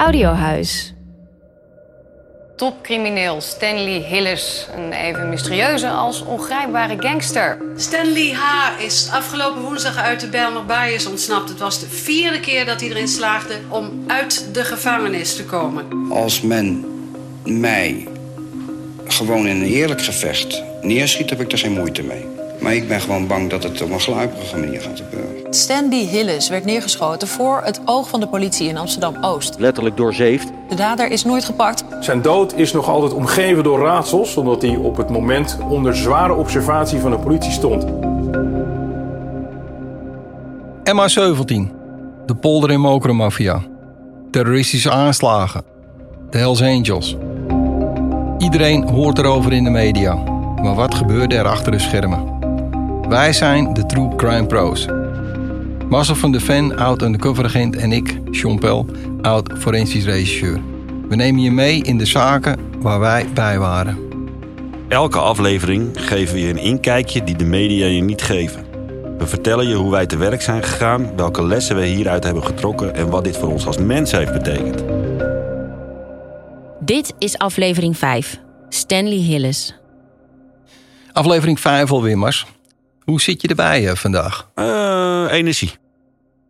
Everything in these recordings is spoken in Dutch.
Audiohuis. Topcrimineel Stanley Hillis. Een even mysterieuze als ongrijpbare gangster. Stanley H. is afgelopen woensdag uit de Bijlmer is ontsnapt. Het was de vierde keer dat hij erin slaagde om uit de gevangenis te komen. Als men mij gewoon in een eerlijk gevecht neerschiet, heb ik er geen moeite mee. Maar ik ben gewoon bang dat het op een gluiperige manier gaat gebeuren. Stanley Hillis werd neergeschoten voor het oog van de politie in Amsterdam-Oost. Letterlijk doorzeefd. De dader is nooit gepakt. Zijn dood is nog altijd omgeven door raadsels... omdat hij op het moment onder zware observatie van de politie stond. MH17. De polder in Mokromafia. Terroristische aanslagen. De Hells Angels. Iedereen hoort erover in de media. Maar wat gebeurde er achter de schermen? Wij zijn de True Crime Pros. Marcel van de Ven, oud undercover agent en ik, Sean Pel, oud forensisch regisseur. We nemen je mee in de zaken waar wij bij waren. Elke aflevering geven we je een inkijkje die de media je niet geven. We vertellen je hoe wij te werk zijn gegaan, welke lessen we hieruit hebben getrokken en wat dit voor ons als mens heeft betekend. Dit is aflevering 5. Stanley Hillis. Aflevering 5 alweer, Mars. Hoe zit je erbij uh, vandaag? Uh, energie.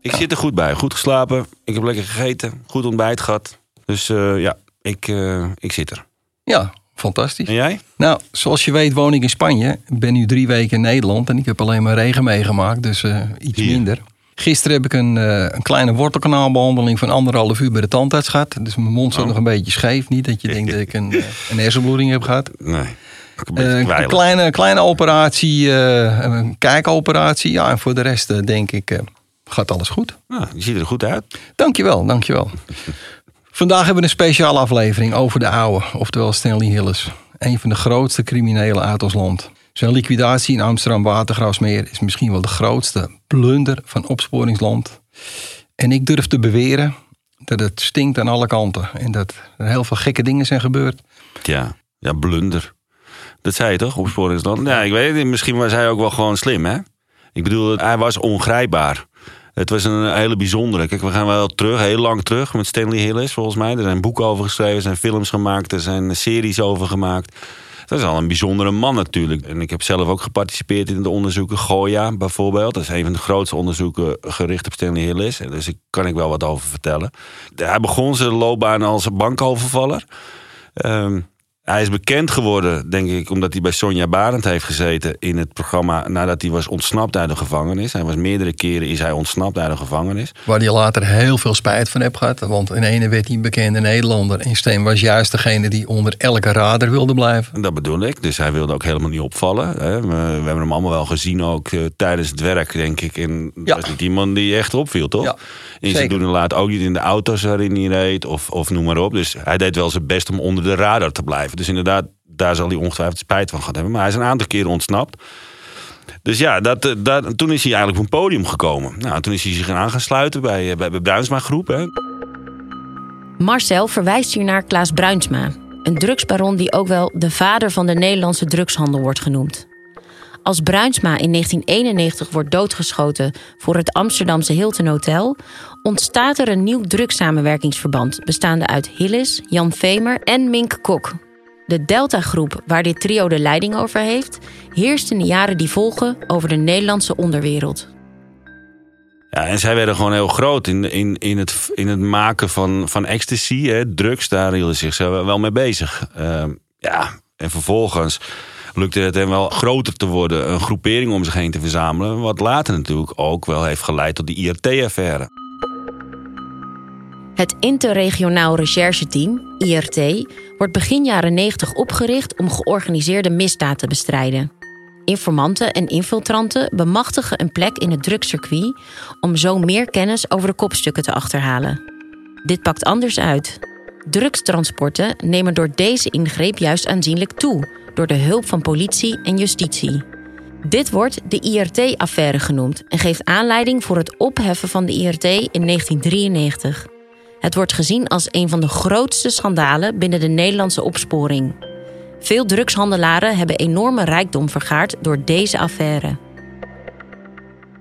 Ik zit er goed bij. Goed geslapen. Ik heb lekker gegeten. Goed ontbijt gehad. Dus uh, ja, ik, ik zit er. Ja, fantastisch. En jij? Nou, zoals je weet woon ik in Spanje. Ik ben nu drie weken in Nederland en ik heb alleen maar regen meegemaakt. Dus iets Hier. minder. Gisteren heb ik een, een kleine wortelkanaalbehandeling van anderhalf uur bij de tandarts gehad. Dus mijn mond zat oh. nog een beetje scheef. Niet dat je denkt dat ik een, een hersenbloeding heb gehad. Nee. Een, een kleine, kleine operatie, een kijkoperatie. Ja, en voor de rest denk ik gaat alles goed. Nou, je ziet er goed uit. Dankjewel, dankjewel. Vandaag hebben we een speciale aflevering over de oude, oftewel Stanley Hillis. Een van de grootste criminelen uit ons land. Zijn liquidatie in Amsterdam Watergraafsmeer is misschien wel de grootste blunder van opsporingsland. En ik durf te beweren dat het stinkt aan alle kanten. En dat er heel veel gekke dingen zijn gebeurd. Ja, ja blunder. Dat zei je toch, opsporingsland? Ja, ik weet het. Misschien was hij ook wel gewoon slim, hè? Ik bedoel, hij was ongrijpbaar. Het was een hele bijzondere. Kijk, we gaan wel terug, heel lang terug met Stanley Hillis, volgens mij. Er zijn boeken over geschreven, er zijn films gemaakt, er zijn series over gemaakt. Dat is al een bijzondere man natuurlijk. En ik heb zelf ook geparticipeerd in de onderzoeken. Goya bijvoorbeeld. Dat is een van de grootste onderzoeken gericht op Stanley Hillis. Dus daar kan ik wel wat over vertellen. Hij begon zijn loopbaan als bankovervaller. Um, hij is bekend geworden, denk ik, omdat hij bij Sonja Barend heeft gezeten in het programma nadat hij was ontsnapt uit de gevangenis. Hij was meerdere keren is hij ontsnapt uit de gevangenis. Waar hij later heel veel spijt van heeft gehad. Want in ene werd hij een bekende Nederlander. En Steen was juist degene die onder elke radar wilde blijven. Dat bedoel ik. Dus hij wilde ook helemaal niet opvallen. Hè. We, hebben hem allemaal wel gezien ook uh, tijdens het werk, denk ik. En ja. was niet iemand die echt opviel, toch? Ja. In zijn doen en laat ook niet in de auto's waarin hij reed of, of noem maar op. Dus hij deed wel zijn best om onder de radar te blijven. Dus inderdaad, daar zal hij ongetwijfeld spijt van gehad hebben. Maar hij is een aantal keren ontsnapt. Dus ja, dat, eh, dat, toen is hij eigenlijk op een podium gekomen. Nou, toen is hij zich aan gaan sluiten bij, eh, bij de Bruinsma Groep. Hè. Marcel verwijst hier naar Klaas Bruinsma. Een drugsbaron die ook wel de vader van de Nederlandse drugshandel wordt genoemd. Als Bruinsma in 1991 wordt doodgeschoten voor het Amsterdamse Hilton Hotel, ontstaat er een nieuw drugssamenwerkingsverband bestaande uit Hillis, Jan Vemer en Mink Kok. De Delta-groep, waar dit trio de leiding over heeft, heerst in de jaren die volgen over de Nederlandse onderwereld. Ja, en zij werden gewoon heel groot in, in, in, het, in het maken van, van ecstasy, hè, drugs. Daar hielden ze zich wel mee bezig. Uh, ja, en vervolgens lukte het hem wel groter te worden, een groepering om zich heen te verzamelen. Wat later natuurlijk ook wel heeft geleid tot die IRT-affaire. Het Interregionaal Rechercheteam, IRT, wordt begin jaren 90 opgericht om georganiseerde misdaad te bestrijden. Informanten en infiltranten bemachtigen een plek in het drugscircuit om zo meer kennis over de kopstukken te achterhalen. Dit pakt anders uit. Drugstransporten nemen door deze ingreep juist aanzienlijk toe, door de hulp van politie en justitie. Dit wordt de IRT-affaire genoemd en geeft aanleiding voor het opheffen van de IRT in 1993. Het wordt gezien als een van de grootste schandalen binnen de Nederlandse opsporing. Veel drugshandelaren hebben enorme rijkdom vergaard door deze affaire.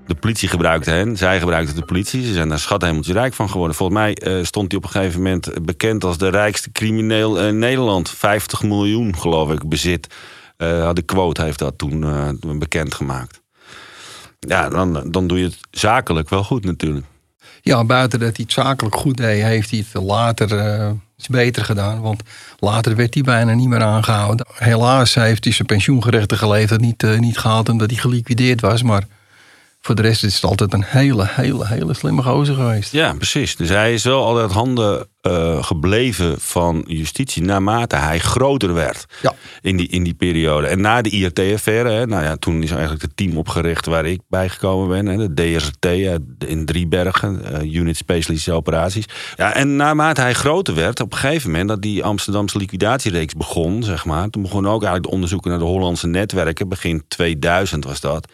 De politie gebruikte hen, zij gebruikten de politie. Ze zijn daar schat hemeltje rijk van geworden. Volgens mij eh, stond hij op een gegeven moment bekend als de rijkste crimineel in Nederland. 50 miljoen, geloof ik, bezit. Uh, de quote heeft dat toen uh, bekendgemaakt. Ja, dan, dan doe je het zakelijk wel goed natuurlijk. Ja, buiten dat hij het zakelijk goed deed, heeft hij het later iets beter gedaan. Want later werd hij bijna niet meer aangehouden. Helaas heeft hij zijn pensioengerechtige leeftijd niet, uh, niet gehaald omdat hij geliquideerd was. Maar voor de rest is het altijd een hele, hele, hele slimme gozer geweest. Ja, precies. Dus hij is wel altijd handen uh, gebleven van justitie naarmate hij groter werd ja. in, die, in die periode. En na de IRT-affaire, nou ja, toen is eigenlijk het team opgericht waar ik bij gekomen ben. Hè, de DSRT in Driebergen, uh, Unit Specialistische Operaties. Ja, en naarmate hij groter werd, op een gegeven moment dat die Amsterdamse liquidatiereeks begon, zeg maar. Toen begon ook eigenlijk de onderzoeken naar de Hollandse netwerken. Begin 2000 was dat.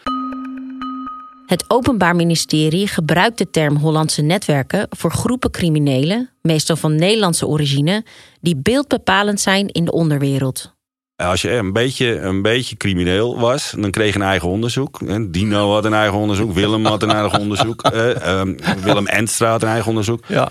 Het Openbaar Ministerie gebruikt de term Hollandse netwerken voor groepen criminelen, meestal van Nederlandse origine, die beeldbepalend zijn in de onderwereld. Als je een beetje, een beetje crimineel was, dan kreeg je een eigen onderzoek. Dino had een eigen onderzoek, Willem had een eigen onderzoek, eh, um, Willem Enstra had een eigen onderzoek. Ja.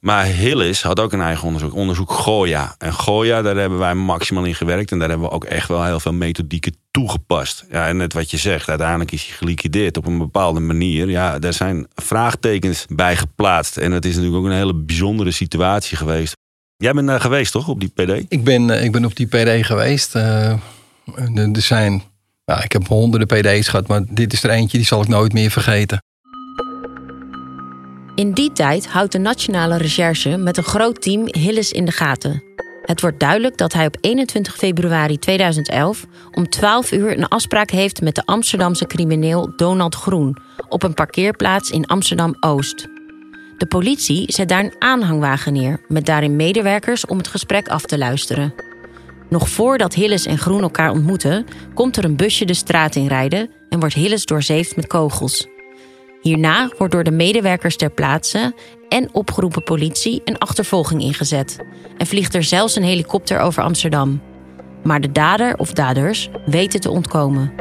Maar Hillis had ook een eigen onderzoek, onderzoek Goya. En Goya, daar hebben wij maximaal in gewerkt. En daar hebben we ook echt wel heel veel methodieken toegepast. Ja, en net wat je zegt, uiteindelijk is hij geliquideerd op een bepaalde manier. Ja, daar zijn vraagtekens bij geplaatst. En het is natuurlijk ook een hele bijzondere situatie geweest. Jij bent daar geweest, toch, op die PD? Ik ben, ik ben op die PD geweest. Uh, er zijn, nou, ik heb honderden PD's gehad, maar dit is er eentje, die zal ik nooit meer vergeten. In die tijd houdt de Nationale Recherche met een groot team Hillis in de gaten. Het wordt duidelijk dat hij op 21 februari 2011 om 12 uur een afspraak heeft met de Amsterdamse crimineel Donald Groen op een parkeerplaats in Amsterdam Oost. De politie zet daar een aanhangwagen neer met daarin medewerkers om het gesprek af te luisteren. Nog voordat Hillis en Groen elkaar ontmoeten, komt er een busje de straat in rijden en wordt Hillis doorzeefd met kogels. Hierna wordt door de medewerkers ter plaatse en opgeroepen politie een achtervolging ingezet en vliegt er zelfs een helikopter over Amsterdam. Maar de dader of daders weten te ontkomen.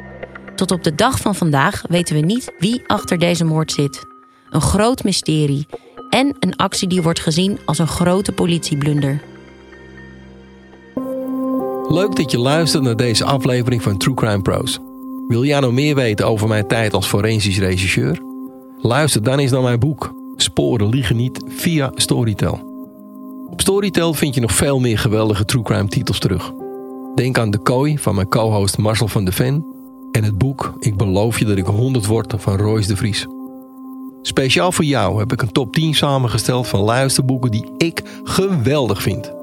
Tot op de dag van vandaag weten we niet wie achter deze moord zit. Een groot mysterie en een actie die wordt gezien als een grote politieblunder. Leuk dat je luistert naar deze aflevering van True Crime Pros. Wil jij nou meer weten over mijn tijd als forensisch regisseur? Luister dan eens naar mijn boek Sporen liegen niet via Storytel. Op Storytel vind je nog veel meer geweldige true crime titels terug. Denk aan De Kooi van mijn co-host Marcel van de Ven en het boek Ik beloof je dat ik 100 word van Royce de Vries. Speciaal voor jou heb ik een top 10 samengesteld van luisterboeken die ik geweldig vind.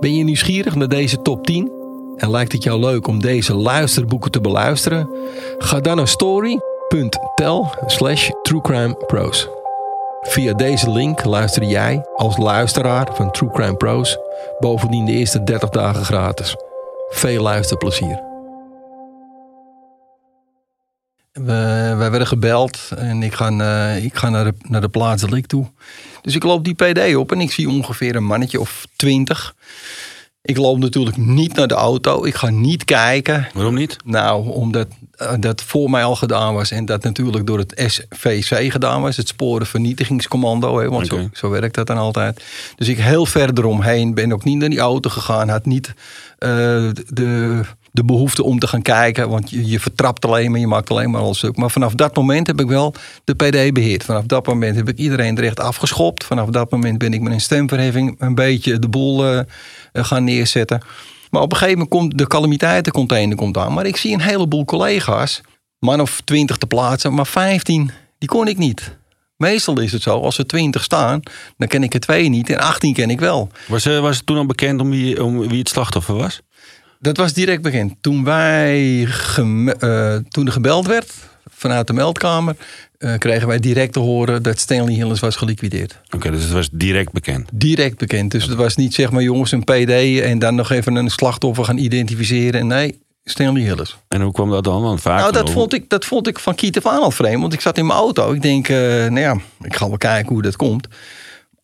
Ben je nieuwsgierig naar deze top 10 en lijkt het jou leuk om deze luisterboeken te beluisteren? Ga dan naar story.tel slash truecrimepros. Via deze link luister jij als luisteraar van True Crime Pros bovendien de eerste 30 dagen gratis. Veel luisterplezier. We, wij werden gebeld en ik ga, uh, ik ga naar, de, naar de plaats dat ik toe. Dus ik loop die PD op en ik zie ongeveer een mannetje of twintig. Ik loop natuurlijk niet naar de auto. Ik ga niet kijken. Waarom niet? Nou, omdat uh, dat voor mij al gedaan was. En dat natuurlijk door het SVC gedaan was. Het sporenvernietigingscommando. Hè, want okay. zo, zo, werkt dat dan altijd. Dus ik heel ver eromheen. Ben ook niet naar die auto gegaan. Had niet uh, de, de behoefte om te gaan kijken. Want je, je vertrapt alleen maar. Je maakt alleen maar al stuk. Maar vanaf dat moment heb ik wel de PD beheerd. Vanaf dat moment heb ik iedereen er echt afgeschopt. Vanaf dat moment ben ik met een stemverheffing een beetje de boel... Uh, gaan neerzetten. Maar op een gegeven moment komt de calamiteitencontainer komt aan. Maar ik zie een heleboel collega's, man of twintig te plaatsen, maar 15, die kon ik niet. Meestal is het zo, als er 20 staan, dan ken ik er twee niet en 18 ken ik wel. Was, uh, was het toen al bekend om wie, om wie het slachtoffer was? Dat was direct bekend. Toen, wij uh, toen er gebeld werd vanuit de meldkamer, uh, kregen wij direct te horen dat Stanley Hillis was geliquideerd. Oké, okay, dus het was direct bekend? Direct bekend. Dus het was niet zeg maar jongens een PD en dan nog even een slachtoffer gaan identificeren. Nee, Stanley Hillis. En hoe kwam dat dan? Want vaak nou, dat vond, ik, dat vond ik van kiet af aan al vreemd. Want ik zat in mijn auto. Ik denk, uh, nou ja, ik ga wel kijken hoe dat komt.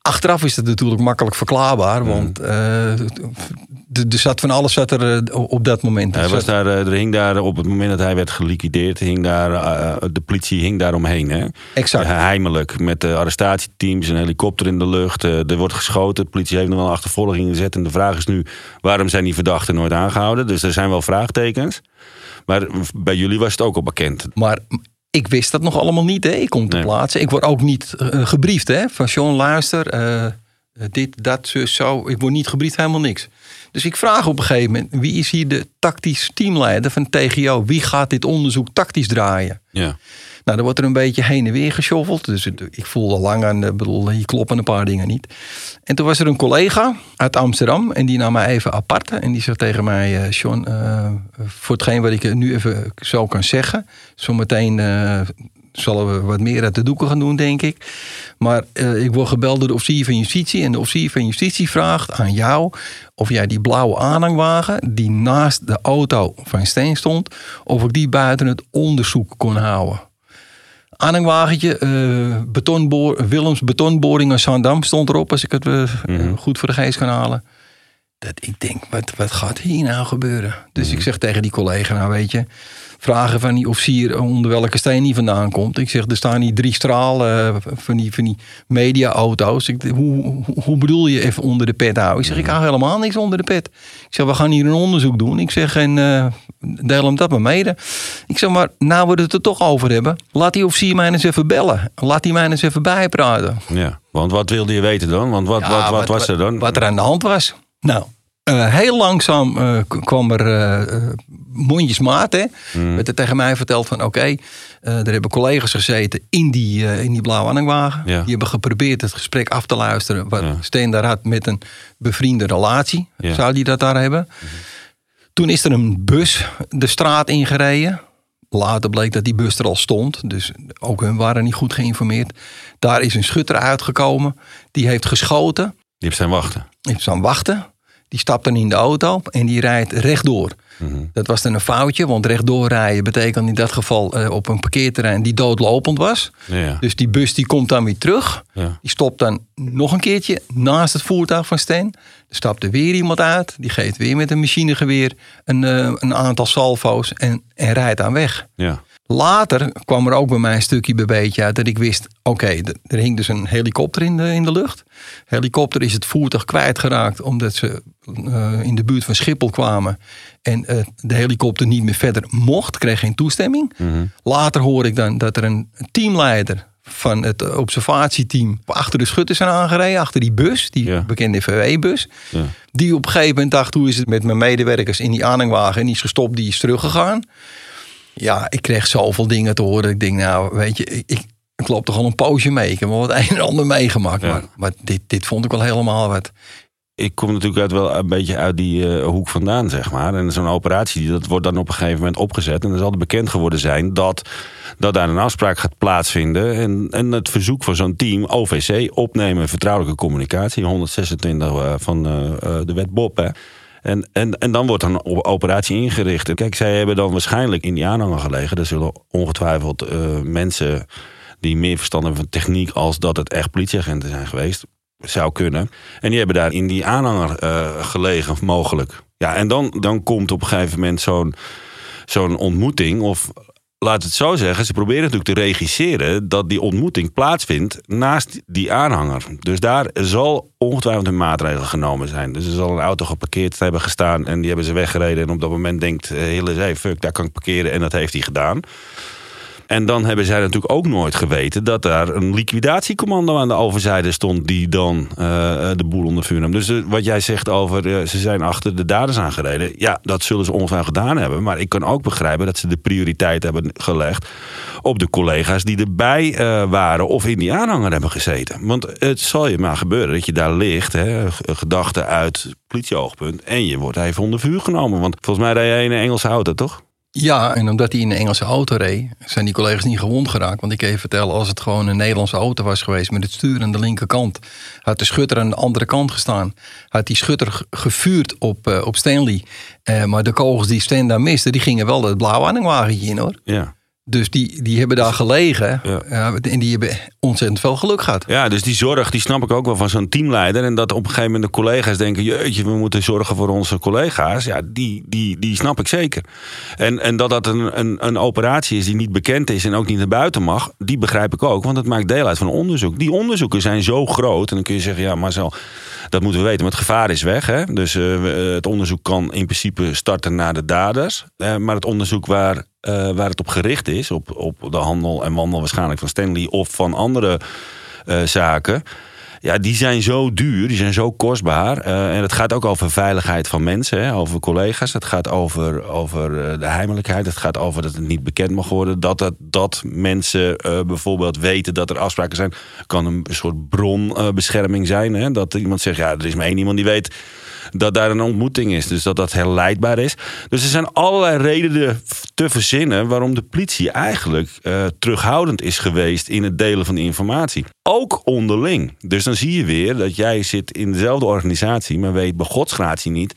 Achteraf is het natuurlijk makkelijk verklaarbaar, want uh, er zat van alles zat er eh, op dat moment. Hij was daar, er hing daar op het moment dat hij werd geliquideerd, hing daar, de politie hing daar omheen. Hè? Exact. Heimelijk, met de arrestatieteams, een helikopter in de lucht. er wordt geschoten, de politie heeft nog wel een achtervolging gezet. En de vraag is nu, waarom zijn die verdachten nooit aangehouden? Dus er zijn wel vraagtekens. Maar bij jullie was het ook al bekend. Maar ik wist dat nog allemaal niet. Hè. Ik kom te nee. plaatsen. Ik word ook niet uh, gebriefd. Hè. Van John, luister, uh, dit, dat, zo. Ik word niet gebriefd, helemaal niks. Dus ik vraag op een gegeven moment, wie is hier de tactisch teamleider van TGO? Wie gaat dit onderzoek tactisch draaien? Ja. Nou, er wordt er een beetje heen en weer geschoffeld. Dus ik voelde lang aan, ik bedoel, hier kloppen een paar dingen niet. En toen was er een collega uit Amsterdam en die nam mij even apart. En die zegt tegen mij, uh, John, uh, voor hetgeen wat ik nu even zo kan zeggen. Zometeen zullen we wat meer uit de doeken gaan doen, denk ik. Maar ik word gebeld door de officier van justitie. En de officier van justitie vraagt aan jou of jij die blauwe aanhangwagen die naast de auto van Steen stond, of ik die buiten het onderzoek kon houden. Aanhangwagentje, uh, betonboor, Willems betonboring Zandam stond erop, als ik het uh, mm-hmm. goed voor de geest kan halen. Dat ik denk, wat, wat gaat hier nou gebeuren? Dus mm-hmm. ik zeg tegen die collega, nou weet je, vragen van die officier onder welke steen die vandaan komt. Ik zeg, er staan hier drie stralen uh, van die, van die media-auto's. Ik, hoe, hoe bedoel je even onder de pet houden? Ik zeg, ik hou helemaal niks onder de pet. Ik zeg, we gaan hier een onderzoek doen. Ik zeg, en uh, deel hem dat maar mede. Ik zeg, maar nou we het er toch over hebben. Laat die officier mij eens even bellen. Laat die mij eens even bijpraten. Ja, want wat wilde je weten dan? Want wat, ja, wat, wat, wat, was er dan? Wat er aan de hand was. Nou, uh, heel langzaam uh, kwam er uh, mondjesmaat. Hè. Mm. Werd er tegen mij verteld van oké, okay, er hebben collega's gezeten in die, in die blauwe aanhangwagen. Ja. Die hebben geprobeerd het gesprek af te luisteren. Wat ja. Steen daar had met een bevriende relatie. Ja. Zou die dat daar hebben? Mm. Toen is er een bus de straat ingereden. Later bleek dat die bus er al stond. Dus ook hun waren niet goed geïnformeerd. Daar is een schutter uitgekomen. Die heeft geschoten. Die heeft zijn wachten. Die heeft zijn wachten. Die stapt dan in de auto en die rijdt rechtdoor. Mm-hmm. Dat was dan een foutje, want rechtdoor rijden betekent in dat geval uh, op een parkeerterrein die doodlopend was. Ja. Dus die bus die komt dan weer terug. Ja. Die stopt dan nog een keertje naast het voertuig van Steen. Er stapt er weer iemand uit. Die geeft weer met een machinegeweer een, uh, een aantal salvo's en, en rijdt aan weg. Ja. Later kwam er ook bij mij een stukje bij beetje uit dat ik wist: oké, okay, er hing dus een helikopter in de, in de lucht. Helikopter is het voertuig kwijtgeraakt omdat ze uh, in de buurt van Schiphol kwamen. En uh, de helikopter niet meer verder mocht, kreeg geen toestemming. Mm-hmm. Later hoor ik dan dat er een teamleider van het observatieteam achter de schutter zijn aangereden, achter die bus, die ja. bekende VW-bus. Ja. Die op een gegeven moment dacht: hoe is het met mijn medewerkers in die aanhangwagen? En die is gestopt, die is teruggegaan. Ja, ik kreeg zoveel dingen te horen. Ik denk, nou, weet je, ik, ik, ik loop toch al een poosje mee. Ik heb wel wat een en ander meegemaakt. Ja. Maar, maar dit, dit vond ik wel helemaal wat. Ik kom natuurlijk uit wel een beetje uit die uh, hoek vandaan, zeg maar. En zo'n operatie, dat wordt dan op een gegeven moment opgezet. En dan zal het bekend geworden zijn dat, dat daar een afspraak gaat plaatsvinden. En, en het verzoek van zo'n team, OVC, opnemen vertrouwelijke communicatie. 126 uh, van uh, de wet Bob, hè. En, en, en dan wordt een operatie ingericht. Kijk, zij hebben dan waarschijnlijk in die aanhanger gelegen. Er zullen ongetwijfeld uh, mensen die meer verstand hebben van techniek... als dat het echt politieagenten zijn geweest, zou kunnen. En die hebben daar in die aanhanger uh, gelegen, mogelijk. Ja, en dan, dan komt op een gegeven moment zo'n zo'n ontmoeting... of laat het zo zeggen, ze proberen natuurlijk te regisseren dat die ontmoeting plaatsvindt naast die aanhanger. Dus daar zal ongetwijfeld een maatregel genomen zijn. Dus er zal een auto geparkeerd hebben gestaan en die hebben ze weggereden. En op dat moment denkt Hille, hey, fuck, daar kan ik parkeren. En dat heeft hij gedaan. En dan hebben zij natuurlijk ook nooit geweten dat daar een liquidatiecommando aan de overzijde stond die dan uh, de boel onder vuur nam. Dus uh, wat jij zegt over ze zijn achter de daders aangereden. Ja, dat zullen ze ongetwijfeld gedaan hebben. Maar ik kan ook begrijpen dat ze de prioriteit hebben gelegd op de collega's die erbij waren of in die aanhanger hebben gezeten. Want het zal je maar gebeuren dat je daar ligt, hè, gedachten uit politieoogpunt, en je wordt even onder vuur genomen. Want volgens mij rij jij in een Engelse auto, toch? Ja, en omdat hij in een Engelse auto reed, zijn die collega's niet gewond geraakt. Want ik kan je vertellen, als het gewoon een Nederlandse auto was geweest met het stuur aan de linkerkant, had de schutter aan de andere kant gestaan. Had die schutter gevuurd op, uh, op Stanley. Uh, maar de kogels die Stan daar miste, die gingen wel het blauwe aanhangwagentje in hoor. Ja. Dus die, die hebben daar gelegen. Ja, en die hebben ontzettend veel geluk gehad. Ja, dus die zorg, die snap ik ook wel van zo'n teamleider. En dat op een gegeven moment de collega's denken... jeetje, we moeten zorgen voor onze collega's. Ja, die, die, die snap ik zeker. En, en dat dat een, een, een operatie is die niet bekend is... en ook niet naar buiten mag, die begrijp ik ook. Want het maakt deel uit van onderzoek. Die onderzoeken zijn zo groot. En dan kun je zeggen, ja, Marcel, dat moeten we weten. Maar het gevaar is weg. Hè? Dus uh, het onderzoek kan in principe starten naar de daders. Uh, maar het onderzoek waar uh, waar het op gericht is, op, op de handel en wandel waarschijnlijk van Stanley of van andere uh, zaken. Ja, die zijn zo duur, die zijn zo kostbaar. Uh, en het gaat ook over veiligheid van mensen, hè, over collega's. Het gaat over, over de heimelijkheid. Het gaat over dat het niet bekend mag worden. Dat, dat, dat mensen bijvoorbeeld weten dat er afspraken zijn. Kan een soort bronbescherming zijn. Hè? Dat iemand zegt, ja, er is maar één iemand die weet dat daar een ontmoeting is. Dus dat dat herleidbaar is. Dus er zijn allerlei redenen te verzinnen waarom de politie eigenlijk uh, terughoudend is geweest in het delen van informatie. Ook onderling. Dus dan zie je weer dat jij zit in dezelfde organisatie, maar weet bij godsgratie niet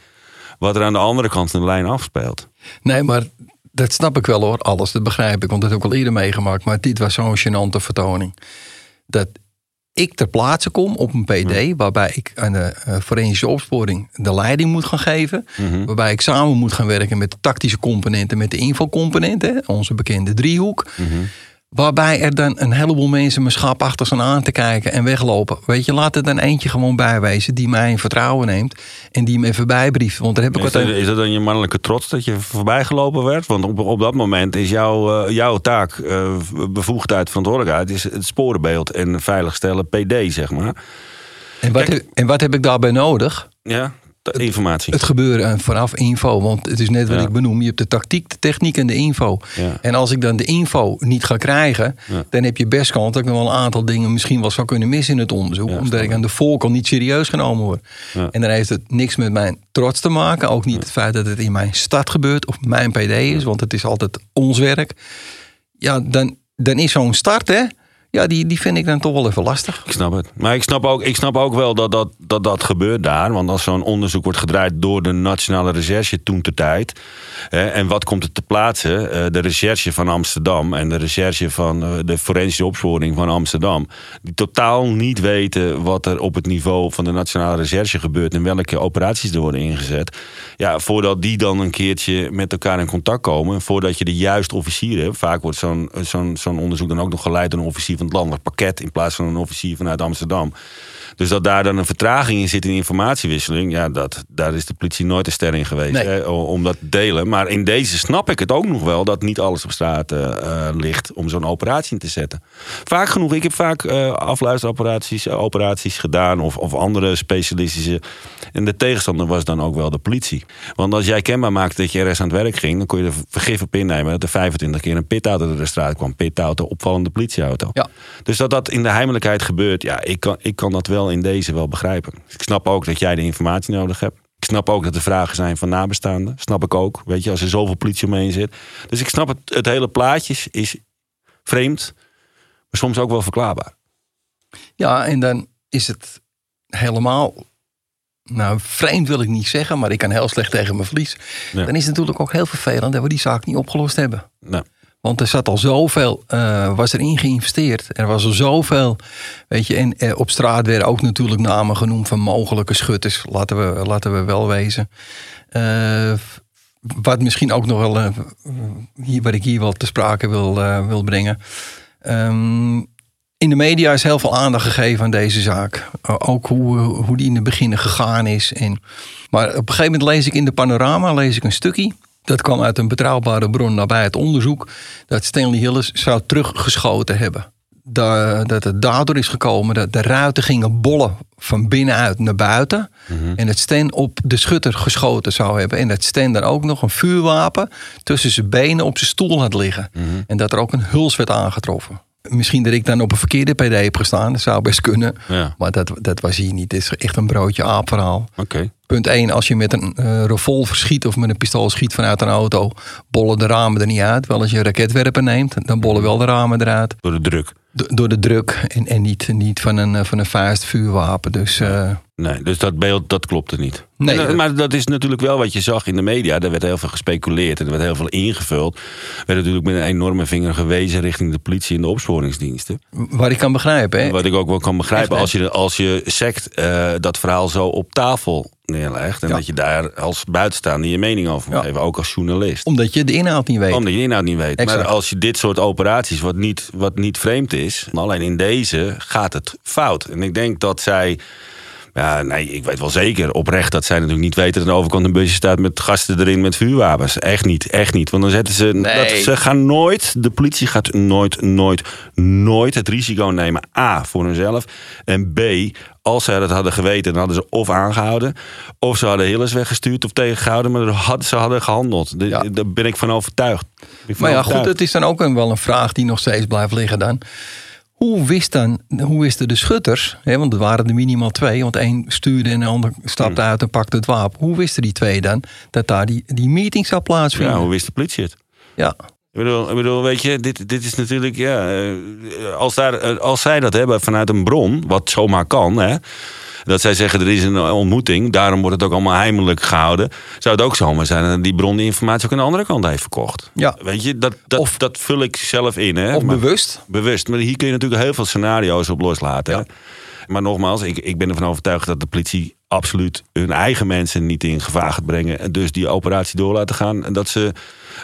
wat er aan de andere kant van de lijn afspeelt. Nee, maar dat snap ik wel hoor, alles. Dat begrijp ik, want dat heb ik al eerder meegemaakt. Maar dit was zo'n gênante vertoning. Dat ik ter plaatse kom op een PD, waarbij ik aan de uh, forensische opsporing de leiding moet gaan geven. Mhm. Waarbij ik samen moet gaan werken met de tactische componenten, met de infocomponenten, onze bekende driehoek. Mhm. Waarbij er dan een heleboel mensen mijn schap achter staan aan te kijken en weglopen. Weet je, laat er dan eentje gewoon bijwezen die mij in vertrouwen neemt en die me even bijbrieft. Want daar heb ik is, wat dat, is dat dan je mannelijke trots dat je voorbijgelopen werd? Want op, op dat moment is jouw, uh, jouw taak, uh, bevoegdheid, verantwoordelijkheid, is het sporenbeeld en veiligstellen PD, zeg maar. En wat, Kijk, en wat heb ik daarbij nodig? Ja, informatie. Het, het gebeuren vanaf info. Want het is net wat ja. ik benoem. Je hebt de tactiek, de techniek en de info. Ja. En als ik dan de info niet ga krijgen... Ja. dan heb je best kans dat ik nog wel een aantal dingen... misschien wel zou kunnen missen in het onderzoek. omdat ik aan de voorkant niet serieus genomen word. En dan heeft het niks met mijn trots te maken. Ook niet het feit dat het in mijn stad gebeurt. Of mijn PD is. Want het is altijd ons werk. Ja, dan, dan is zo'n start... hè ja, die, die vind ik dan toch wel even lastig. Ik snap het. Maar ik snap ook, ik snap ook wel dat dat, dat, dat gebeurt daar. Want als zo'n onderzoek wordt gedraaid door de Nationale Recherche toen ter tijd. Eh, en wat komt er te plaatsen? Eh, de recherche van Amsterdam en de recherche van uh, de forensische opsporing van Amsterdam. Die totaal niet weten wat er op het niveau van de Nationale Recherche gebeurt. En welke operaties er worden ingezet. Ja, voordat die dan een keertje met elkaar in contact komen. Voordat je de juiste officier hebt. Vaak wordt zo'n zo'n zo'n onderzoek dan ook nog geleid door een officier landelijk pakket in plaats van een officier vanuit Amsterdam. Dus dat daar dan een vertraging in zit in informatiewisseling, ja, dat, daar is de politie nooit een ster in geweest Nee. hè, om dat te delen. Maar in deze snap ik het ook nog wel dat niet alles op straat eh, eh, ligt om zo'n operatie in te zetten. Vaak genoeg, ik heb vaak eh, afluisteroperaties operaties gedaan of, of andere specialistische. En de tegenstander was dan ook wel de politie. Want als jij kenbaar maakte dat je ergens aan het werk ging, dan kon je er vergif op innemen dat er 25 keer een pitauto door de straat kwam. Pitauto, opvallende politieauto. Ja. Dus dat dat in de heimelijkheid gebeurt, ja, ik kan, ik kan dat wel in deze wel begrijpen. Ik snap ook dat jij de informatie nodig hebt. Ik snap ook dat er vragen zijn van nabestaanden. Snap ik ook. Weet je, als er zoveel politie omheen zit. Dus ik snap het, het hele plaatje is- vreemd, maar soms ook wel verklaarbaar. Ja, en dan is het helemaal. Nou, vreemd wil ik niet zeggen, maar ik kan heel slecht tegen mijn verlies. Ja. Dan is het natuurlijk ook heel vervelend dat we die zaak niet opgelost hebben. Want er zat al zoveel, eh was erin geïnvesteerd. Er was al zoveel, weet je. En eh, op straat werden ook natuurlijk namen genoemd van mogelijke schutters. Laten we, laten we wel wezen. Eh, wat misschien ook nog wel, hier, wat ik hier wel te sprake wil, wil brengen. Ehm, in de media is heel veel aandacht gegeven aan deze zaak. Uh, ook hoe, uh, hoe die in het begin gegaan is. En, maar op een gegeven moment lees ik in de panorama lees ik een stukje. Dat kwam uit een betrouwbare bron nabij het onderzoek. Dat Stanley Hillis zou teruggeschoten hebben. Da- dat het daardoor is gekomen dat de ruiten gingen bollen van binnenuit naar buiten. En dat Stan op de schutter geschoten zou hebben. En dat Stan dan ook nog een vuurwapen tussen zijn benen op zijn stoel had liggen. En dat er ook een huls werd aangetroffen. Misschien dat ik dan op een verkeerde PD heb gestaan. Dat zou best kunnen. ja, Maar dat, dat was hier niet. Het is echt een broodje aap verhaal. oké. Punt 1. Als je met een eh, revolver schiet of met een pistool schiet vanuit een auto... bollen de ramen er niet uit. Wel als je een raketwerper neemt, dan bollen wel de ramen eruit. Door de druk. Do- door de druk en, en niet, niet van een, eh, van een vuist vuurwapen. Dus eh, Nee, dus dat beeld dat klopte niet. Nee, dat- maar dat is natuurlijk wel wat je zag in de media. Er werd heel veel gespeculeerd en er werd heel veel ingevuld. Er werd natuurlijk met een enorme vinger gewezen richting de politie en de opsporingsdiensten. Waar ik kan begrijpen. Hè? Wat ik ook wel kan begrijpen, als je, als je sect eh, dat verhaal zo op tafel neerlegt. En Ja. dat je daar als buitenstaander je mening over moet Ja. geven, ook als journalist. Omdat je de inhoud niet weet. Omdat je de inhoud niet weet. Exact. Maar als je dit soort operaties, wat niet, wat niet vreemd is, alleen in deze gaat het fout. En ik denk dat zij. Ja, nee, ik weet wel zeker oprecht dat zij natuurlijk niet weten dat aan de overkant een busje staat met gasten erin met vuurwapens. Echt niet, echt niet. Want dan zetten ze. Nee. Dat, ze gaan nooit, de politie gaat nooit, nooit, nooit het risico nemen. A, voor hunzelf. En B, als zij dat hadden geweten, dan hadden ze of aangehouden. Of ze hadden Hillers weggestuurd of tegengehouden. Maar had- ze hadden gehandeld. De- Ja. Daar ben ik van overtuigd. Ik Maar ja, goed, het is dan ook wel een vraag die nog steeds blijft liggen dan. Hoe, wist dan, hoe wisten de schutters, hè, want het waren er minimaal twee, want één stuurde en de ander stapte Hmm. uit en pakte het wapen. Hoe wisten die twee dan dat daar die, die meeting zou plaatsvinden? Ja, hoe wist de politie het? Ja. Ik bedoel, ik bedoel weet je, dit, dit is natuurlijk, ja, eh, als, daar, eh, als zij dat hebben vanuit een bron, wat zomaar kan, hè, dat zij zeggen er is een ontmoeting, daarom wordt het ook allemaal heimelijk gehouden, zou het ook zomaar zijn dat die bron die informatie ook aan de andere kant heeft verkocht. Ja. Weet je, dat, dat, Of- dat vul ik zelf in. Hè, Of maar- bewust. bewust. Maar hier kun je natuurlijk heel veel scenario's op loslaten. hè. Maar nogmaals, ik, ik ben ervan overtuigd dat de politie absoluut hun eigen mensen niet in gevaar gaat brengen. En dus die operatie door laten gaan. En dat ze,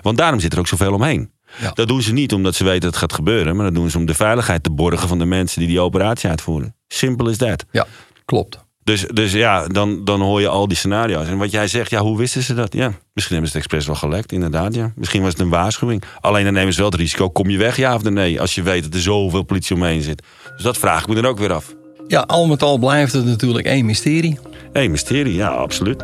want daarom zit er ook zoveel omheen. Ja. Dat doen ze niet omdat ze weten dat het gaat gebeuren. Maar dat doen ze om de veiligheid te borgen van de mensen die die operatie uitvoeren. Simpel is dat. Ja, klopt. Dus, dus ja, dan, dan hoor je al die scenario's. En wat jij zegt, ja, hoe wisten ze dat? Ja, misschien hebben ze het expres wel gelekt, inderdaad. Ja. Misschien was het een waarschuwing. Alleen dan nemen ze wel het risico, kom je weg, ja of nee? Als je weet dat er zoveel politie omheen zit. Dus dat vraag ik me dan ook weer af. Ja, al met al blijft het natuurlijk één mysterie. Hé, mysterie, ja, absoluut.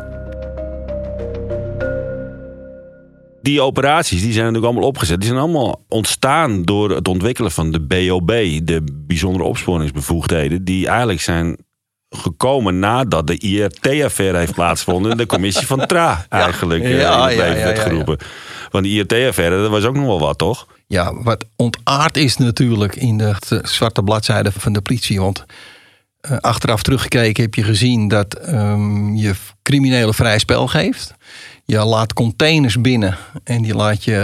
Die operaties die zijn natuurlijk allemaal opgezet. Die zijn allemaal ontstaan door het ontwikkelen van de BOB, de bijzondere opsporingsbevoegdheden, die eigenlijk zijn gekomen nadat de IRT-affaire heeft plaatsgevonden en de commissie van TRA eigenlijk eh, Ja, in het ja, leven werd ja. geroepen. Want die IRT-affaire, dat was ook nog wel wat, toch? Ja, wat ontaard is natuurlijk in de zwarte bladzijde van de politie. Want eh, achteraf teruggekeken heb je gezien dat ehm, je criminelen vrij spel geeft. Je laat containers binnen en die laat je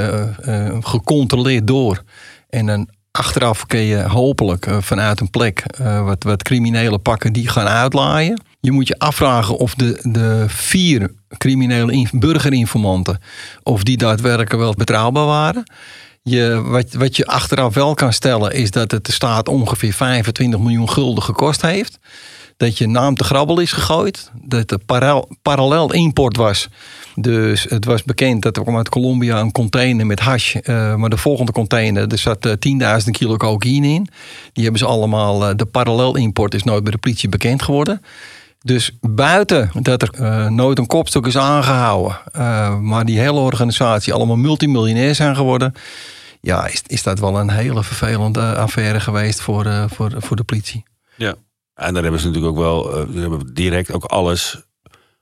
eh, eh, gecontroleerd door. En dan achteraf kun je hopelijk eh, vanuit een plek eh, wat, wat criminelen pakken die gaan uitlaaien. Je moet je afvragen of de, de vier criminele in- burgerinformanten... of die daadwerkelijk wel betrouwbaar waren. Je, wat, wat je achteraf wel kan stellen is dat het de staat ongeveer 25 miljoen gulden gekost heeft. Dat je naam te grabbel is gegooid. Dat er parallel, import was. Dus het was bekend dat er kwam uit Colombia een container met hash. eh, maar de volgende container, er zat eh, 10.000 kilo cocaïne in. Die hebben ze allemaal, eh, de parallel import is nooit bij de politie bekend geworden. Dus buiten dat er eh, nooit een kopstuk is aangehouden, eh, maar die hele organisatie allemaal multimiljonair zijn geworden, ja, is, is dat wel een hele vervelende affaire geweest voor, eh, voor, voor de politie. Ja. En daar hebben ze natuurlijk ook wel daar hebben direct ook alles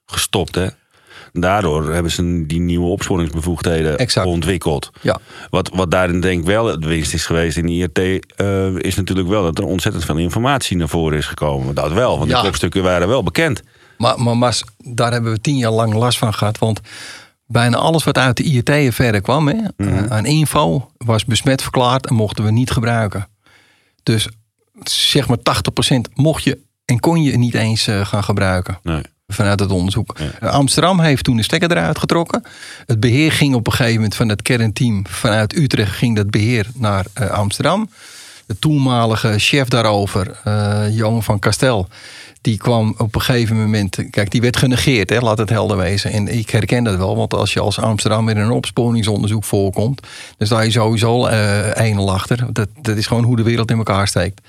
gestopt. Hè? Daardoor hebben ze die nieuwe opsporingsbevoegdheden Exact. ontwikkeld. Ja. Wat, wat daarin denk ik wel het winst is geweest in de IRT... eh, is natuurlijk wel dat er ontzettend veel informatie naar voren is gekomen. Dat wel, want Ja. de kopstukken waren wel bekend. Maar, maar Mas, daar hebben we tien jaar lang last van gehad. Want bijna alles wat uit de IRT-affaire kwam, hè, aan info, was besmet verklaard en mochten we niet gebruiken. Dus zeg maar 80% mocht je en kon je niet eens eh, gaan gebruiken. Nee. Vanuit het onderzoek. Ja. Eh, Amsterdam heeft toen de stekker eruit getrokken. Het beheer ging op een gegeven moment van het kernteam vanuit Utrecht ging dat beheer naar eh, Amsterdam. De toenmalige chef daarover, Johan van Kastel, die kwam op een gegeven moment. Kijk, die werd genegeerd, hè, laat het helder wezen. En ik herken dat wel, want als je als Amsterdam in een opsporingsonderzoek voorkomt, dan sta je sowieso een achter. Dat, dat is gewoon hoe de wereld in elkaar steekt.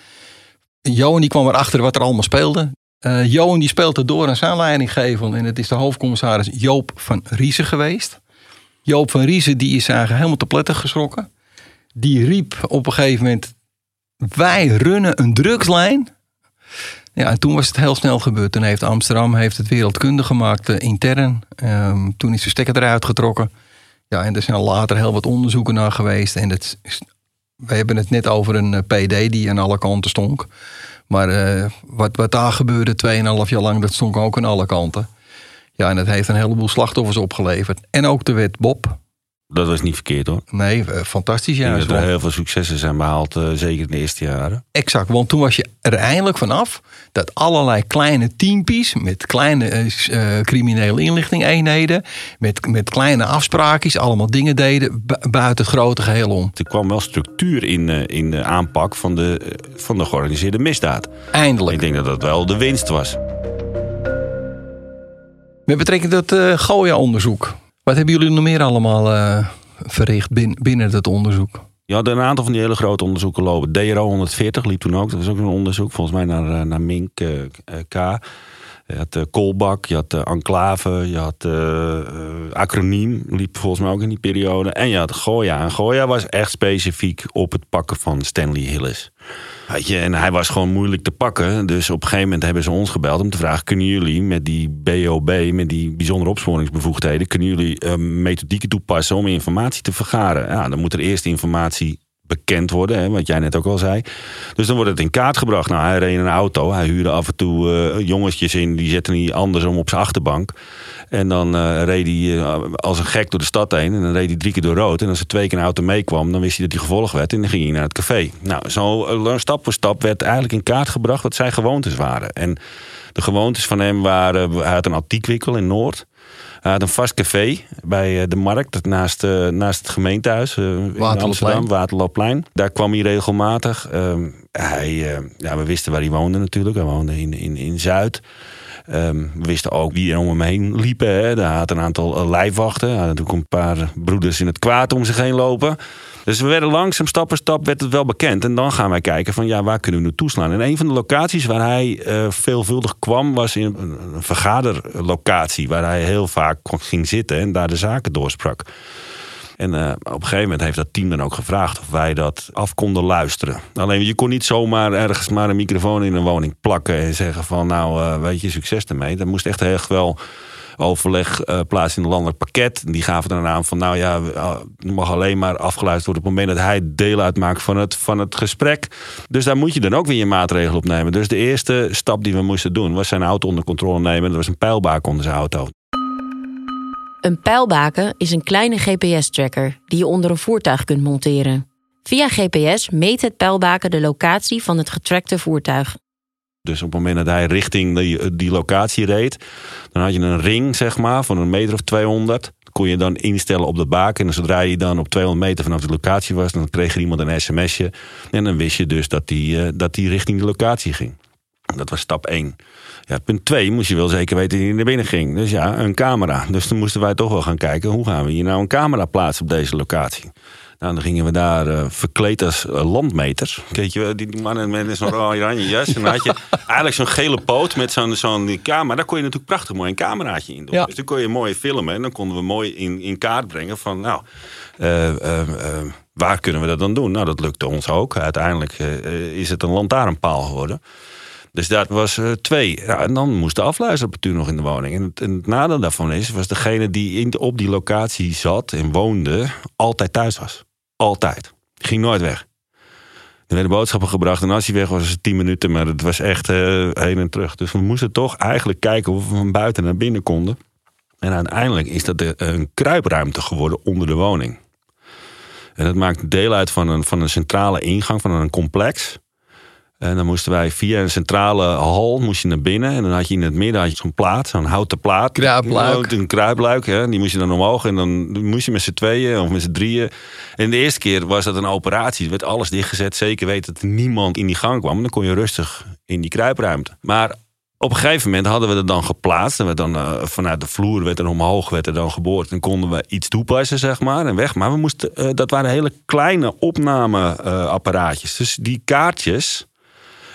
Johan die kwam erachter wat er allemaal speelde. Eh, Johan die speelt het door aan zijn leidinggever. En het is de hoofdcommissaris Joop van Riesen geweest. Joop van Riesen die is eigenlijk helemaal te pletter geschrokken. Die riep op een gegeven moment... Wij runnen een drugslijn. Ja, en toen was het heel snel gebeurd. Toen heeft Amsterdam heeft het wereldkundig gemaakt eh, intern. Ehm, toen is de stekker eruit getrokken. Ja, en er zijn later heel wat onderzoeken naar geweest. En het is, we hebben het net over een eh, PD die aan alle kanten stonk. Maar eh, wat, wat daar gebeurde 2,5 jaar lang, dat stond ook aan alle kanten. Ja, en dat heeft een heleboel slachtoffers opgeleverd. En ook de wet Bob. Dat was niet verkeerd hoor. Nee, eh, fantastisch Ik denk juist. dat er heel veel successen zijn behaald, eh, zeker in de eerste jaren. Exact, want toen was je er eindelijk vanaf dat allerlei kleine teampies met kleine eh, criminele inlichting-eenheden, met, met kleine afspraakjes, allemaal dingen deden bu- buiten het grote geheel om. Er kwam wel structuur in, in de aanpak van de, van de georganiseerde misdaad. Eindelijk. Ik denk dat dat wel de winst was. Met betrekking tot het Goya-onderzoek. Wat hebben jullie nog meer allemaal eh, verricht bin- binnen dat onderzoek? Had een aantal van die hele grote onderzoeken lopen. DRO 140 liep toen ook. Dat was ook een onderzoek, volgens mij naar, eh, naar Mink eh, K. Je had eh, Kolbak, je had eh, Enclave, je had eh, Acroniem, liep volgens mij ook in die periode. En je had Goya. En Goya was echt specifiek op het pakken van Stanley Hillis. Weet je, en hij was gewoon moeilijk te pakken. Dus op een gegeven moment hebben ze ons gebeld om te vragen: kunnen jullie met die BOB, met die bijzondere opsporingsbevoegdheden, kunnen jullie methodieken toepassen om informatie te vergaren? Ja, dan moet er eerst informatie bekend worden, hè, wat jij net ook al zei. Dus dan wordt het in kaart gebracht. Nou, hij reed in een auto, hij huurde af en toe eh, jongetjes in, die zetten hij andersom op zijn achterbank. En dan eh, reed hij eh, als een gek door de stad heen. En dan reed hij drie keer door rood. En als er twee keer een auto meekwam, dan wist hij dat hij gevolgd werd. En dan ging hij naar het café. Nou, zo stap voor stap werd eigenlijk in kaart gebracht wat zijn gewoontes waren. En de gewoontes van hem waren... Hij had een antiekwikkel in Noord. Hij had een vast café bij eh, de markt, naast, eh, naast het gemeentehuis eh, in. Amsterdam, Waterloopplein. Daar kwam hij regelmatig. Ehm, hij, ja, we wisten waar hij woonde natuurlijk. Hij woonde in, in, in Zuid. Ehm, we wisten ook wie er om hem heen liepen. Hè. Daar had een aantal lijfwachten. Hij had natuurlijk een paar broeders in het kwaad om zich heen lopen. Dus we werden langzaam, stap voor stap, werd het wel bekend. En dan gaan wij kijken van, ja, waar kunnen we nu toeslaan? En een van de locaties waar hij eh, veelvuldig kwam... was in een, vergaderlocatie... waar hij heel vaak ging zitten en daar de zaken doorsprak. En eh, op een gegeven moment heeft dat team dan ook gevraagd of wij dat af konden luisteren. Alleen je kon niet zomaar ergens maar een microfoon in een woning plakken en zeggen van nou eh, weet je succes ermee. Dat moest echt echt wel overleg eh plaatsen in een landelijk pakket. En die gaven dan aan van nou ja, eh, er mag alleen maar afgeluisterd worden op het moment dat hij deel uitmaakt van het, van het gesprek. Dus daar moet je dan ook weer je maatregelen op nemen. Dus de eerste stap die we moesten doen was zijn auto onder controle nemen. Dat was een pijlbaak onder zijn auto. Een pijlbaken is een kleine GPS-tracker die je onder een voertuig kunt monteren. Via GPS meet het pijlbaken de locatie van het getrackte voertuig. Dus op het moment dat hij richting die, die locatie reed, dan had je een ring, zeg maar, van een meter of 200. Dat kon je dan instellen op de baken. En zodra je dan op 200 meter vanaf de locatie was, dan kreeg er iemand een sms'je. En dan wist je dus dat die, eh, dat die richting de locatie ging. Dat was stap 1. Ja, punt 2 moest je wel zeker weten dat hij naar binnen ging. Dus ja, een camera. Dus toen moesten wij toch wel gaan kijken, hoe gaan we hier nou een camera plaatsen op deze locatie? Nou, dan gingen we daar eh, verkleed als eh, landmeters. Weet je, die, die mannen met zo'n oranje jas. En dan had je eigenlijk zo'n gele poot met zo'n zo'n camera. Daar kon je natuurlijk prachtig mooi een cameraatje in doen. Ja. Dus dan kon je mooi filmen. En dan konden we mooi in, in kaart brengen van, nou, eh, waar kunnen we dat dan doen? Nou, dat lukte ons ook. Uiteindelijk is het een lantaarnpaal geworden. Dus dat was twee. Ja, en dan moest de afluisterapparatuur nog in de woning. En het, en het nadeel daarvan is, was degene die in, op die locatie zat en woonde, altijd thuis was. Altijd. Ging nooit weg. Er werden boodschappen gebracht en als hij weg was, was het tien minuten. Maar het was echt eh, heen en terug. Dus we moesten toch eigenlijk kijken of we van buiten naar binnen konden. En uiteindelijk is dat een kruipruimte geworden onder de woning. En dat maakt deel uit van een, van een centrale ingang, van een complex. En dan moesten wij via een centrale hal moest je naar binnen. En dan had je in het midden zo'n plaat, zo'n houten plaat. Kruipluik. Een kruipluik, hè. die moest je dan omhoog. En dan moest je met z'n tweeën of met z'n drieën. En de eerste keer was dat een operatie. Er werd alles dichtgezet. Zeker weten dat niemand in die gang kwam. En dan kon je rustig in die kruipruimte. Maar op een gegeven moment hadden we het dan geplaatst. En werd dan, eh, vanuit de vloer werd er omhoog werd er dan geboord. En konden we iets toepassen, zeg maar, en weg. Maar we moesten, eh, dat waren hele kleine opnameapparaatjes. dus die kaartjes,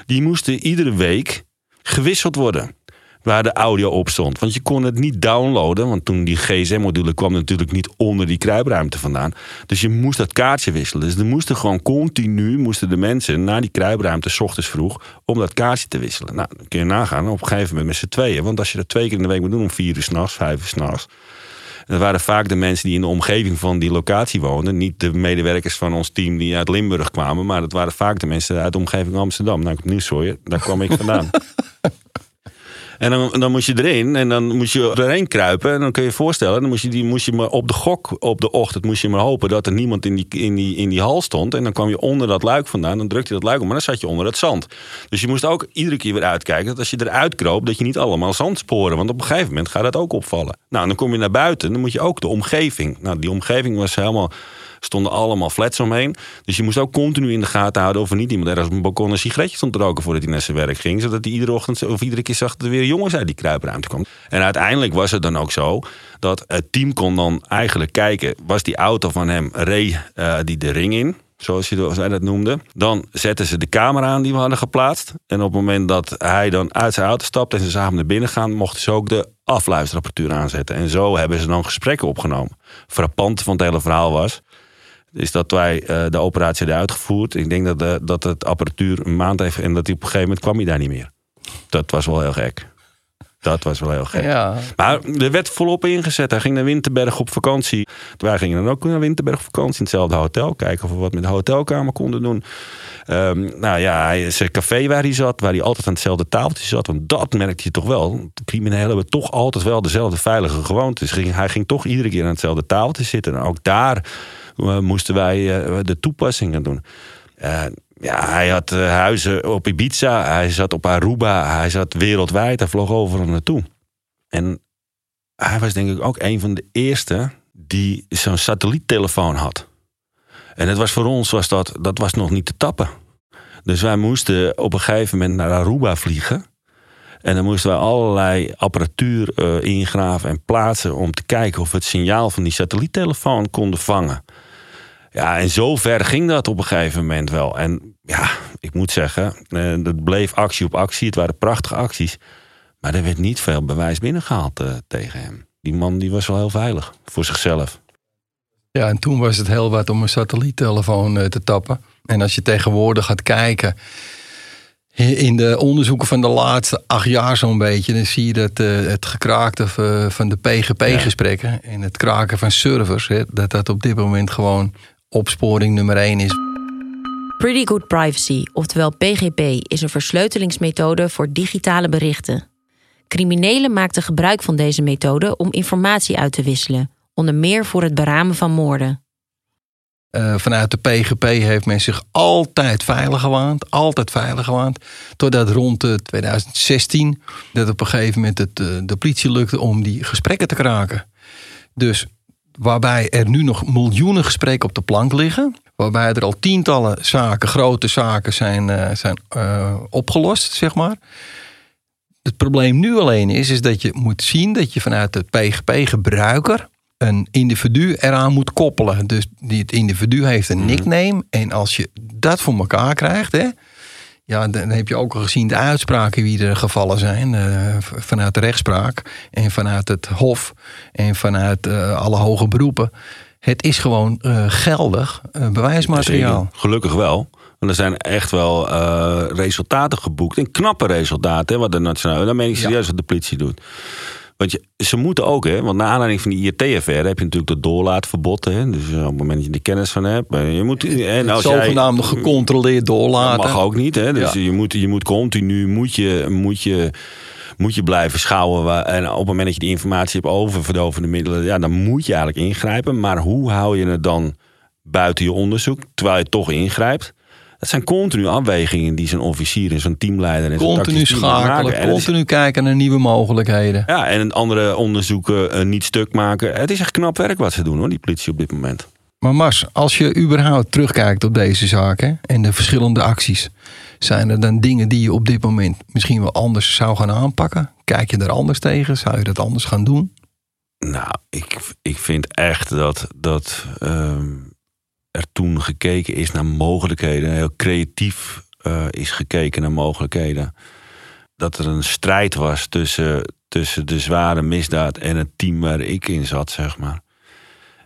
die moesten iedere week gewisseld worden. Waar de audio op stond. Want je kon het niet downloaden. Want toen die GSM-module kwam natuurlijk niet onder die kruipruimte vandaan. Dus je moest dat kaartje wisselen. Dus er moesten gewoon continu moesten de mensen naar die kruipruimte, s ochtends vroeg, om dat kaartje te wisselen. Nou, dan kun je nagaan op een gegeven moment met z'n tweeën. Want als je dat twee keer in de week moet doen, om vier uur s'nachts, vijf uur s'nachts. Dat waren vaak de mensen die in de omgeving van die locatie woonden. Niet de medewerkers van ons team die uit Limburg kwamen. Maar dat waren vaak de mensen uit de omgeving Amsterdam. Nou, ik Nieuwsooien, daar kwam ik vandaan. En dan, dan moest je erin en dan moest je erheen kruipen. En dan kun je je voorstellen, dan moest je, die, moest je maar op de gok op de ochtend moest je maar hopen dat er niemand in die, in, die, in die hal stond. En dan kwam je onder dat luik vandaan, dan drukte je dat luik om, maar dan zat je onder het zand. Dus je moest ook iedere keer weer uitkijken dat als je eruit kroop, dat je niet allemaal zandsporen. Want op een gegeven moment gaat dat ook opvallen. Nou, dan kom je naar buiten, dan moet je ook de omgeving. Nou, die omgeving was helemaal stonden allemaal flats omheen. Dus je moest ook continu in de gaten houden of er niet iemand ergens op een balkon een sigaretje stond te roken voordat hij naar zijn werk ging. Zodat hij iedere ochtend of iedere keer zag dat er weer jongens uit die kruipruimte kwam. En uiteindelijk was het dan ook zo dat het team kon dan eigenlijk kijken, was die auto van hem, reed uh, die de ring in? zoals je dat noemde. Dan zetten ze de camera aan die we hadden geplaatst. En op het moment dat hij dan uit zijn auto stapt en ze samen naar binnen gaan, mochten ze ook de afluisterapparatuur aanzetten. En zo hebben ze dan gesprekken opgenomen. Frappant van het hele verhaal was is dat wij uh, de operatie hebben uitgevoerd. Ik denk dat, de, dat het apparatuur een maand heeft en dat hij op een gegeven moment kwam hij daar niet meer. Dat was wel heel gek. Dat was wel heel gek. Ja. Maar er werd volop ingezet. Hij ging naar Winterberg op vakantie. Wij gingen dan ook naar Winterberg op vakantie in hetzelfde hotel. Kijken of we wat met de hotelkamer konden doen. Um, nou ja, zijn café waar hij zat, waar hij altijd aan hetzelfde tafeltje zat. Want dat merkte je toch wel. De criminelen hebben toch altijd wel dezelfde veilige gewoontes. Hij ging toch iedere keer aan hetzelfde tafeltje zitten. En ook daar moesten wij eh, de toepassingen doen. ja, hij had eh, huizen op Ibiza, hij zat op Aruba, hij zat wereldwijd, hij vloog overal naartoe. En hij was denk ik ook een van de eerste die zo'n satelliettelefoon had. En het was voor ons was dat, dat was nog niet te tappen. Dus wij moesten op een gegeven moment naar Aruba vliegen. En dan moesten wij allerlei apparatuur ingraven en plaatsen om te kijken of we het signaal van die satelliettelefoon konden vangen. Ja, en zo ver ging dat op een gegeven moment wel. En ja, ik moet zeggen, uh, dat bleef actie op actie. Het waren prachtige acties. Maar er werd niet veel bewijs binnengehaald uh, tegen hem. Die man die was wel heel veilig voor zichzelf. Ja, en toen was het heel wat om een satelliettelefoon te tappen. En als je tegenwoordig gaat kijken in de onderzoeken van de laatste acht jaar zo'n beetje, dan zie je dat uh, het gekraakte van de PGP-gesprekken en het kraken van servers, hè, dat dat op dit moment gewoon opsporing nummer één is. Pretty Good Privacy, oftewel PGP, is een versleutelingsmethode voor digitale berichten. Criminelen maakten gebruik van deze methode om informatie uit te wisselen, onder meer voor het beramen van moorden. Uh, vanuit de PGP heeft men zich altijd veilig gewaand. Altijd veilig gewaand. Totdat rond uh, 2016 dat op een gegeven moment het, uh, de politie lukte om die gesprekken te kraken. Dus waarbij er nu nog miljoenen gesprekken op de plank liggen. Waarbij er al tientallen zaken, grote zaken zijn, uh, zijn opgelost, zeg maar. Het probleem nu alleen is, is dat je moet zien dat je vanuit de PGP-gebruiker een individu eraan moet koppelen. Dus die, het individu heeft een mhm. nickname. En als je dat voor elkaar krijgt, hè, ja, dan heb je ook al gezien de uitspraken wie er gevallen zijn. Uh, vanuit de rechtspraak en vanuit het Hof en vanuit uh, alle hoge beroepen. Het is gewoon uh, geldig bewijsmateriaal. Zeker. Gelukkig wel. Want er zijn echt wel resultaten geboekt. En knappe resultaten, hè, wat de nationale. Dan meen ik serieus ja. wat de politie doet. Want je, ze moeten ook, hè, want na aanleiding van die IRT-affaire heb je natuurlijk dat doorlaatverbod. Hè, dus op het moment dat je de kennis van hebt. Je moet, en als zogenaamde jij, gecontroleerd doorlaten. Dat mag ook niet. Hè, dus ja. je, moet, je moet continu moet je, moet je, moet je blijven schouwen. En op het moment dat je die informatie hebt over verdovende middelen, ja, dan moet je eigenlijk ingrijpen. Maar hoe hou je het dan buiten je onderzoek, terwijl je toch ingrijpt? Het zijn continu afwegingen die zo'n officier en zo'n teamleider en Continu schakelen, continu is, kijken naar nieuwe mogelijkheden. Ja, en andere onderzoeken uh, niet stuk maken. Het is echt knap werk wat ze doen hoor, die politie op dit moment. Maar Mars, als je überhaupt terugkijkt op deze zaken en de verschillende acties, zijn er dan dingen die je op dit moment misschien wel anders zou gaan aanpakken? Kijk je er anders tegen? Zou je dat anders gaan doen? Nou, ik, ik vind echt dat, dat uh, er toen gekeken is naar mogelijkheden, heel creatief uh, is gekeken naar mogelijkheden. Dat er een strijd was tussen, tussen de zware misdaad en het team waar ik in zat, zeg maar.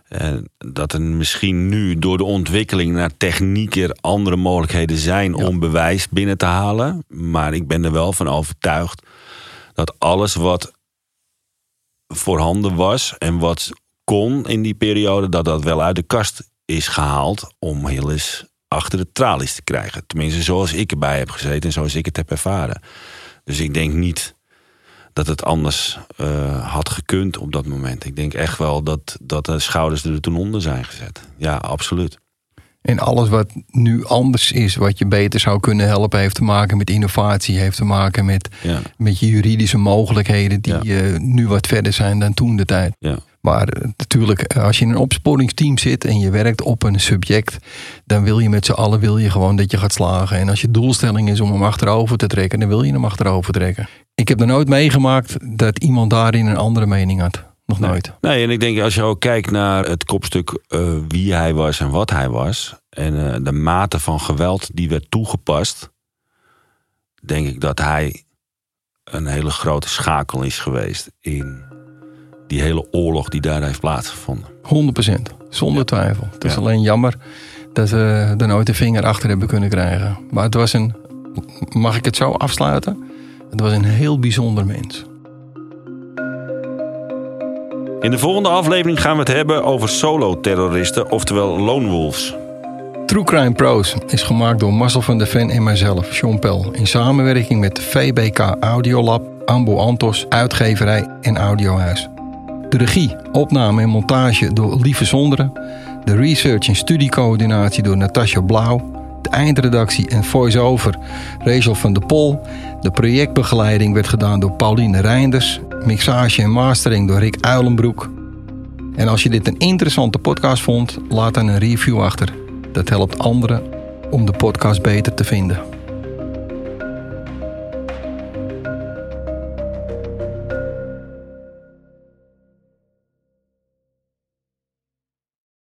En dat er misschien nu door de ontwikkeling naar techniek er andere mogelijkheden zijn ja. om bewijs binnen te halen. Maar ik ben er wel van overtuigd dat alles wat voorhanden was en wat kon in die periode, dat dat wel uit de kast is gehaald om Hillis achter de tralies te krijgen. Tenminste, zoals ik erbij heb gezeten en zoals ik het heb ervaren. Dus ik denk niet dat het anders uh, had gekund op dat moment. Ik denk echt wel dat, dat de schouders er toen onder zijn gezet. Ja, absoluut. En alles wat nu anders is, wat je beter zou kunnen helpen, heeft te maken met innovatie, heeft te maken met, Ja. met je juridische mogelijkheden, die eh, nu wat verder zijn dan toen de tijd. Ja. Maar eh, natuurlijk, eh, als je in een opsporingsteam zit en je werkt op een subject, dan wil je met z'n allen wil je gewoon dat je gaat slagen. En als je doelstelling is om hem achterover te trekken, dan wil je hem achterover trekken. Ik heb er nooit meegemaakt dat iemand daarin een andere mening had. Nog nooit. Nee, en ik denk als je ook kijkt naar het kopstuk eh, wie hij was en wat hij was. En eh, de mate van geweld die werd toegepast. Denk ik dat hij een hele grote schakel is geweest in die hele oorlog die daar heeft plaatsgevonden. 100%, zonder twijfel. Het is Ja. alleen jammer dat we er nooit een vinger achter hebben kunnen krijgen. Maar het was een, mag ik het zo afsluiten? Het was een heel bijzonder mens. In de volgende aflevering gaan we het hebben over solo-terroristen, oftewel lone wolves. True Crime Pros is gemaakt door Marcel van der Ven en mijzelf, Sean Pel. In samenwerking met VBK Audiolab, Ambo Antos, Uitgeverij en Audiohuis. De regie, opname en montage door Lieve Zonderen. De research en studiecoördinatie door Natasja Blauw. De eindredactie en voice-over Rachel van der Pol. De projectbegeleiding werd gedaan door Pauline Reinders. Mixage en mastering door Rick Uilenbroek. En als je dit een interessante podcast vond, laat dan een review achter. Dat helpt anderen om de podcast beter te vinden.